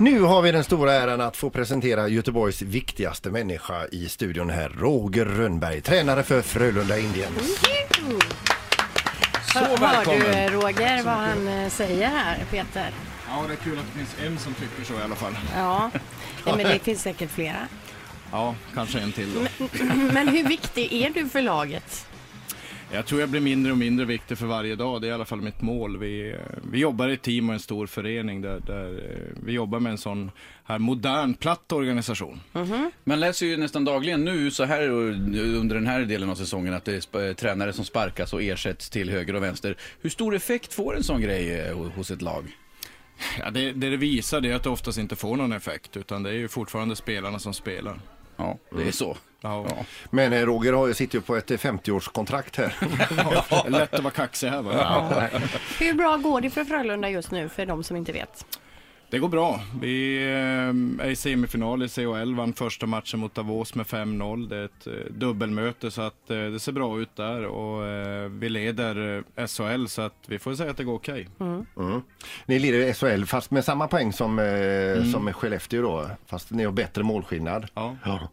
Nu har vi den stora äran att få presentera Göteborgs viktigaste människa i studion här, Roger Rönnberg, tränare för Frölunda Indians. Så Hör välkommen. du eh, Roger vad han eh, säger här, Peter? Ja, det är kul att det finns en som tycker så i alla fall. Ja, Nej, men det finns säkert flera. Ja, kanske en till då. Men hur viktig är du för laget? Jag tror jag blir mindre och mindre viktig för varje dag. Det är i alla fall mitt mål. Vi, eh, vi jobbar i ett team och en stor förening där, där eh, vi jobbar med en sån här modern, platt organisation. Man läser ju nästan dagligen nu så här under den här delen av säsongen att det är tränare som sparkas och ersätts till höger och vänster. Hur stor effekt får en sån grej eh, ho- hos ett lag? Ja, det, det det visar det är att det oftast inte får någon effekt, utan det är ju fortfarande spelarna som spelar. Ja, det är så. Ja. Ja. Men eh, Roger har, sitter ju på ett eh, 50-årskontrakt här. Det är lätt att vara kaxig här va? Hur bra går det för Frölunda just nu, för de som inte vet? Det går bra. Vi eh, är i semifinal i CHL, vann första matchen mot Davos med 5-0. Det är ett eh, dubbelmöte så att eh, det ser bra ut där och vi leder SHL så att vi får säga att det går okej. Mm. Ni leder SHL fast med samma poäng som, eh, som Skellefteå då, fast ni har bättre målskillnad. Ja. Ja.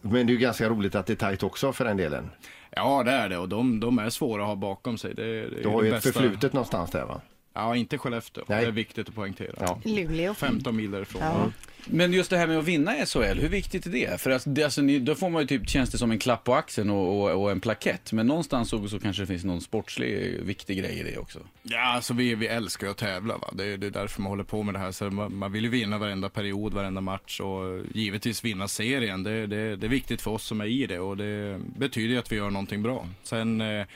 Men det är ganska roligt att det är tajt också för den delen. ja, det är det och de, de är svåra att ha bakom sig. Det, det Du har ju ett förflutet någonstans där va? Ja, inte Skellefteå. Nej. Det är viktigt att poängtera. Ja. Luleå. 15 mil därifrån. Ja. Men just det här med att vinna SHL, hur viktigt är det? För alltså, det, alltså, ni, då får man ju typ, känns det som en klapp på axeln och, och, och en plakett. Men någonstans så, så kanske det finns någon sportslig viktig grej i det också. Ja, alltså vi, vi älskar ju att tävla. Va? Det, är- det är därför man håller på med det här. Så man, man vill ju vinna varenda period, varenda match och givetvis vinna serien. Det, det, det är viktigt för oss som är i det och det betyder ju att vi gör någonting bra. Sen eh,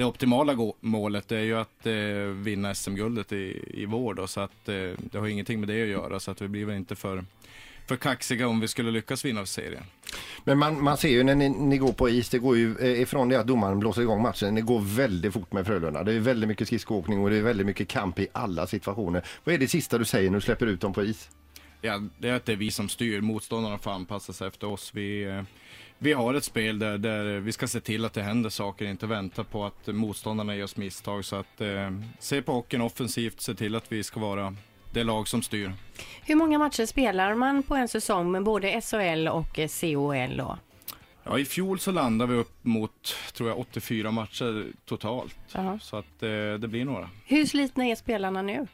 det optimala målet är ju att eh, vinna SM-guldet i, i vår då, så att eh, det har ingenting med det att göra så att vi blir väl inte för, för kaxiga om vi skulle lyckas vinna serien. Men man, man ser ju när ni, ni går på is, det går ju eh, ifrån det att domaren blåser igång matchen, det går väldigt fort med Frölunda. Det är väldigt mycket skridskoåkning och det är väldigt mycket kamp i alla situationer. Vad är det sista du säger när du släpper ut dem på is? Ja, det är att det är vi som styr. Motståndarna får anpassa sig efter oss. Vi, eh, vi har ett spel där, där vi ska se till att det händer saker, inte vänta på att motståndarna gör oss misstag. Så att eh, se på hockeyn offensivt, se till att vi ska vara det lag som styr. Hur många matcher spelar man på en säsong med både SHL och COL då? Ja, I fjol så landade vi upp mot, tror jag, 84 matcher totalt. Jaha. Så att eh, det blir några. Hur slitna är spelarna nu?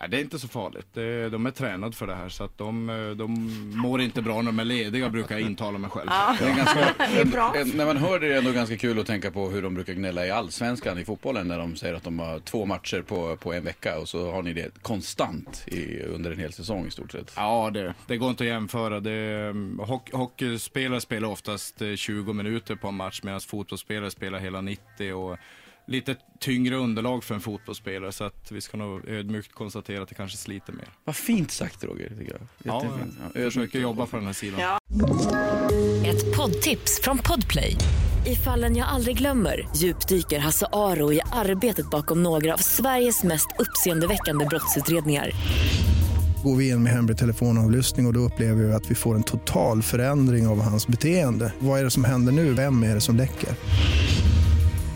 Ja, det är inte så farligt. De är tränade för det här så att de, eh, de mår inte bra när de är lediga brukar jag intala mig själv. Det är ganska, Det är bra. en- när man hör det är det ändå ganska kul att tänka på hur de brukar gnälla i allsvenskan i fotbollen när de säger att de har två matcher på, på en vecka och så har ni det konstant i, under en hel säsong i stort sett. Ja, det, det går inte att jämföra. Det, hock, hockeyspelare spelar oftast eh, 20 minuter på en match medan fotbollsspelare spelar hela 90 och lite tyngre underlag för en fotbollsspelare så att vi ska nog ödmjukt konstatera att det kanske sliter mer. Vad fint sagt Roger, tycker jag. Ja, jag försöker jobba på den här sidan. Ja. Ett poddtips från Podplay. I fallen jag aldrig glömmer djupdyker Hasse Aro i arbetet bakom några av Sveriges mest uppseendeväckande brottsutredningar. Går vi in med hemlig telefonavlyssning och, och då upplever vi att vi får en total förändring av hans beteende. Vad är det som händer nu? Vem är det som läcker?